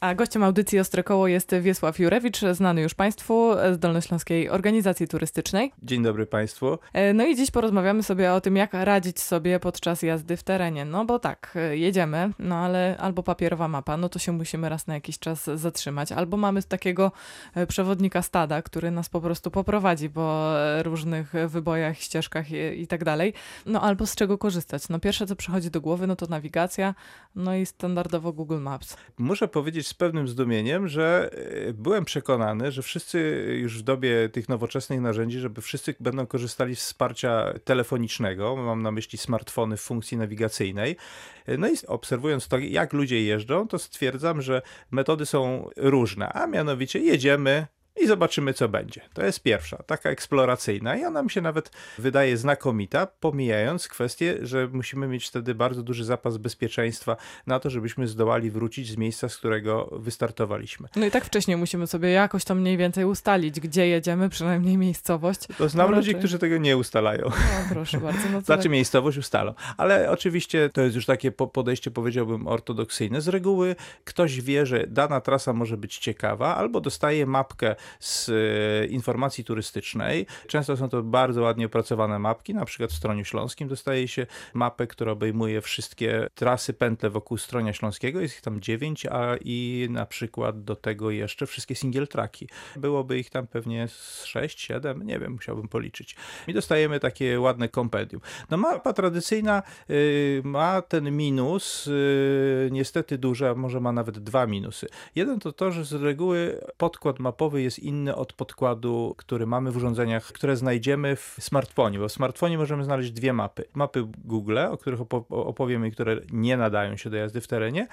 A gościem audycji Ostrokoło jest Wiesław Jurewicz, znany już Państwu z Dolnośląskiej Organizacji Turystycznej. Dzień dobry Państwu. E, no i dziś porozmawiamy sobie o tym, jak radzić sobie podczas jazdy w terenie. No bo tak, e, jedziemy, no ale albo papierowa mapa, no to się musimy raz na jakiś czas zatrzymać, albo mamy takiego e, przewodnika stada, który nas po prostu poprowadzi po różnych wybojach, ścieżkach i, i tak dalej. No albo z czego korzystać. No pierwsze, co przychodzi do głowy, no to nawigacja, no i standardowo Google Maps. Muszę powiedzieć z pewnym zdumieniem, że e, byłem przekonany, że wszyscy już w dobie tych nowoczesnych narzędzi, żeby wszyscy będą korzystali z wsparcia telefonicznego, mam na myśli smartfony w funkcji nawigacyjnej. E, No i obserwując to, jak ludzie jeżdżą, to stwierdzam, że metody są różne, a mianowicie jedziemy, i zobaczymy, co będzie. To jest pierwsza, taka eksploracyjna i ona mi się nawet wydaje znakomita, pomijając kwestię, że musimy mieć wtedy bardzo duży zapas bezpieczeństwa na to, żebyśmy zdołali wrócić z miejsca, z którego wystartowaliśmy. No i tak wcześniej musimy sobie jakoś to mniej więcej ustalić, gdzie jedziemy, przynajmniej miejscowość. To znam ludzi, którzy tego nie ustalają. No proszę bardzo. No to Znaczy tak. miejscowość ustalą. Ale oczywiście to jest już takie po- podejście, powiedziałbym, ortodoksyjne. Z reguły ktoś wie, że dana trasa może być ciekawa, albo dostaje mapkę z e, informacji turystycznej. Często są to bardzo ładnie opracowane mapki, na przykład w Stroniu Śląskim dostaje się mapę, która obejmuje wszystkie trasy, pętle wokół Stronia Śląskiego. Jest ich tam dziewięć, a i na przykład do tego jeszcze wszystkie single tracki. Byłoby ich tam pewnie 6, 7, nie wiem, musiałbym policzyć. I dostajemy takie ładne kompendium. No mapa tradycyjna y, ma ten minus, y, niestety duży, a może ma nawet dwa minusy. Jeden to to, że z reguły podkład mapowy jest inny od podkładu, który mamy w urządzeniach, które znajdziemy w smartfonie, bo w smartfonie możemy znaleźć dwie mapy. Mapy Google, o których opo- opowiemy i które nie nadają się do jazdy w terenie,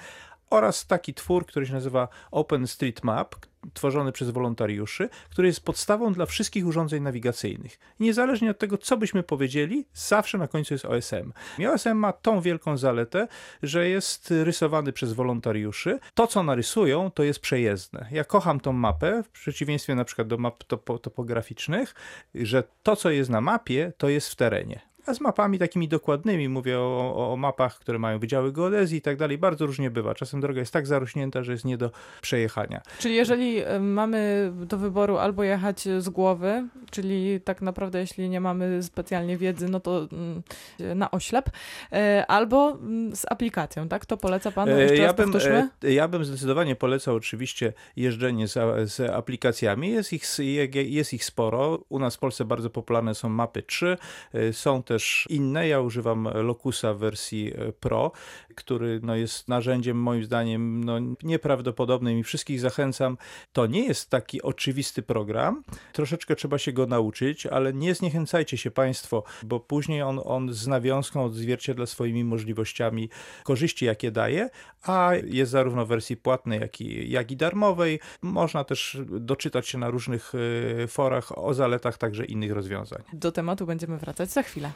oraz taki twór, który się nazywa OpenStreetMap, tworzony przez wolontariuszy, który jest podstawą dla wszystkich urządzeń nawigacyjnych. Niezależnie od tego, co byśmy powiedzieli, zawsze na końcu jest OSM. I OSM ma tą wielką zaletę, że jest rysowany przez wolontariuszy. To, co narysują, to jest przejezdne. Ja kocham tą mapę, w przeciwieństwie na przykład do map topo topograficznych, że to, co jest na mapie, to jest w terenie. A z mapami takimi dokładnymi, mówię o, o, mapach, które mają wydziały geodezji i tak dalej, bardzo różnie bywa. Czasem droga jest tak zarośnięta, że jest nie do przejechania. Czyli jeżeli e, mamy do wyboru albo jechać z głowy, czyli tak naprawdę jeśli nie mamy specjalnie wiedzy, no to mm, na oślep, e, albo mm, z aplikacją, tak? To poleca Pan? E, Jeszcze ja, bym, powtórzmy. e, ja bym zdecydowanie polecał oczywiście jeżdżenie z, z aplikacjami. Jest ich, jest ich sporo. U nas w Polsce bardzo popularne są mapy 3. e, Są też inne. Ja używam Locusa w wersji e, Pro, który no, jest narzędziem moim zdaniem no, nieprawdopodobnym i wszystkich zachęcam. To nie jest taki oczywisty program. Troszeczkę trzeba się go nauczyć, ale nie zniechęcajcie się Państwo, bo później on, on z nawiązką odzwierciedla swoimi możliwościami korzyści, jakie daje, a jest zarówno w wersji płatnej, jak i, jak i darmowej. Można też doczytać się na różnych e, forach o zaletach także innych rozwiązań. Do tematu będziemy wracać za chwilę.